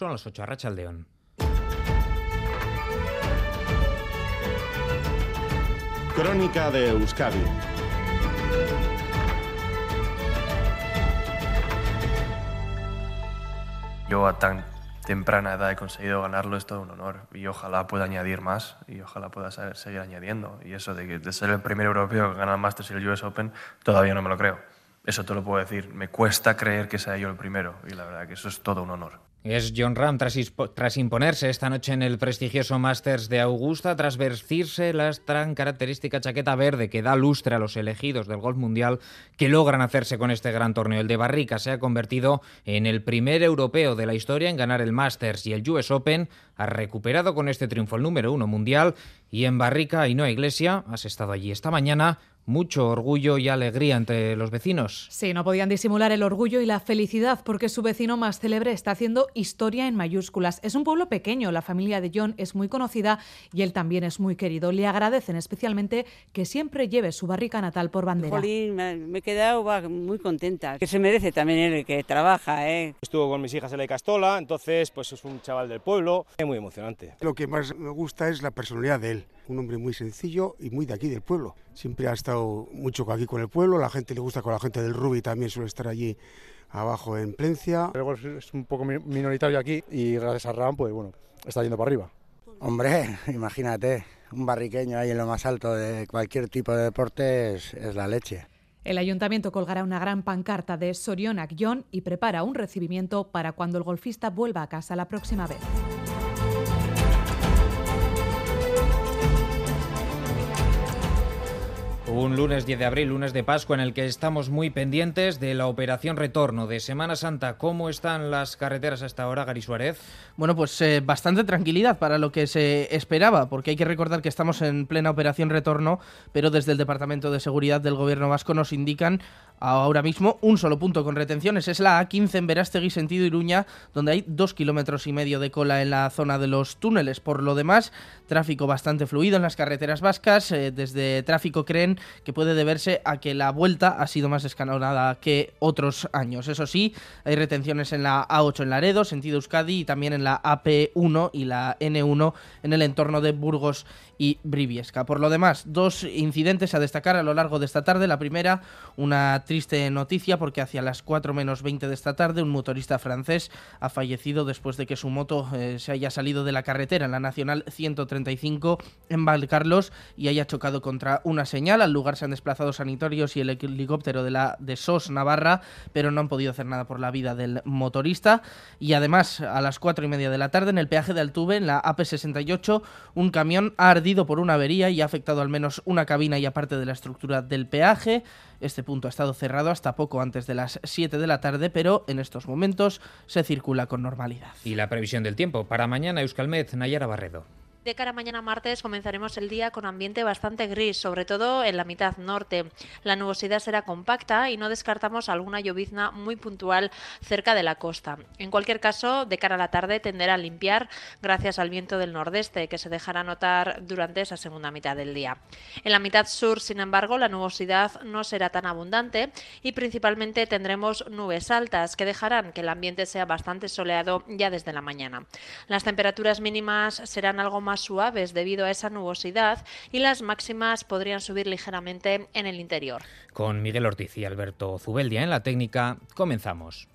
Son los 8 a Rachaldeón. Crónica de Euskadi. Yo a tan temprana edad he conseguido ganarlo, es todo un honor. Y ojalá pueda añadir más y ojalá pueda seguir añadiendo. Y eso de, que, de ser el primer europeo que gana el Masters y el US Open, todavía no me lo creo. Eso te lo puedo decir. Me cuesta creer que sea yo el primero. Y la verdad que eso es todo un honor. Es John Ram tras, imponerse esta noche en el prestigioso Masters de Augusta, tras vestirse la tan característica chaqueta verde que da lustre a los elegidos del golf mundial que logran hacerse con este gran torneo. El de Barrica se ha convertido en el primer europeo de la historia en ganar el Masters y el US Open. Ha recuperado con este triunfo el número uno mundial y en Barrica, y no Iglesia, has estado allí esta mañana, mucho orgullo y alegría entre los vecinos. Sí, no podían disimular el orgullo y la felicidad porque su vecino más célebre está haciendo historia en mayúsculas. Es un pueblo pequeño, la familia de John es muy conocida y él también es muy querido. Le agradecen especialmente que siempre lleve su barrica natal por bandera. Jolín, me he quedado muy contenta, que se merece también el que trabaja. ¿eh? Estuvo con mis hijas en la Castola, entonces pues es un chaval del pueblo, es muy emocionante. Lo que más me gusta es la personalidad de él un hombre muy sencillo y muy de aquí del pueblo. Siempre ha estado mucho aquí con el pueblo, la gente le gusta con la gente del Rubi, también suele estar allí abajo en Plencia. El golf es un poco minoritario aquí y gracias a Ram, pues bueno, está yendo para arriba. Hombre, imagínate, un barriqueño ahí en lo más alto de cualquier tipo de deporte es, es la leche. El ayuntamiento colgará una gran pancarta de Sorionak John y prepara un recibimiento para cuando el golfista vuelva a casa la próxima vez. Un lunes 10 de abril, lunes de Pascua, en el que estamos muy pendientes de la operación retorno de Semana Santa. ¿Cómo están las carreteras hasta ahora, Gary Suárez? Bueno, pues eh, bastante tranquilidad para lo que se esperaba, porque hay que recordar que estamos en plena operación retorno, pero desde el Departamento de Seguridad del Gobierno Vasco nos indican ahora mismo un solo punto con retenciones. Es la A15 en Verástegui, sentido Iruña, donde hay dos kilómetros y medio de cola en la zona de los túneles. Por lo demás, tráfico bastante fluido en las carreteras vascas. Eh, desde tráfico creen que puede deberse a que la vuelta ha sido más escalonada que otros años. Eso sí, hay retenciones en la A8 en Laredo, sentido Euskadi, y también en la AP1 y la N1 en el entorno de Burgos y Briviesca. Por lo demás, dos incidentes a destacar a lo largo de esta tarde. La primera, una triste noticia porque hacia las 4 menos 20 de esta tarde un motorista francés ha fallecido después de que su moto eh, se haya salido de la carretera en la Nacional 135 en Valcarlos y haya chocado contra una señal. Al lugar se han desplazado sanitarios y el helicóptero de la de SOS Navarra, pero no han podido hacer nada por la vida del motorista. Y además, a las 4 y media de la tarde, en el peaje de Altuve, en la AP68, un camión ha ardido por una avería y ha afectado al menos una cabina y aparte de la estructura del peaje. Este punto ha estado cerrado hasta poco antes de las 7 de la tarde, pero en estos momentos se circula con normalidad. Y la previsión del tiempo para mañana Euskalmet, Nayara Barredo. De cara a mañana martes comenzaremos el día con ambiente bastante gris, sobre todo en la mitad norte. La nubosidad será compacta y no descartamos alguna llovizna muy puntual cerca de la costa. En cualquier caso, de cara a la tarde tenderá a limpiar gracias al viento del nordeste que se dejará notar durante esa segunda mitad del día. En la mitad sur, sin embargo, la nubosidad no será tan abundante y principalmente tendremos nubes altas que dejarán que el ambiente sea bastante soleado ya desde la mañana. Las temperaturas mínimas serán algo más suaves debido a esa nubosidad y las máximas podrían subir ligeramente en el interior. Con Miguel Ortiz y Alberto Zubeldia en la técnica, comenzamos.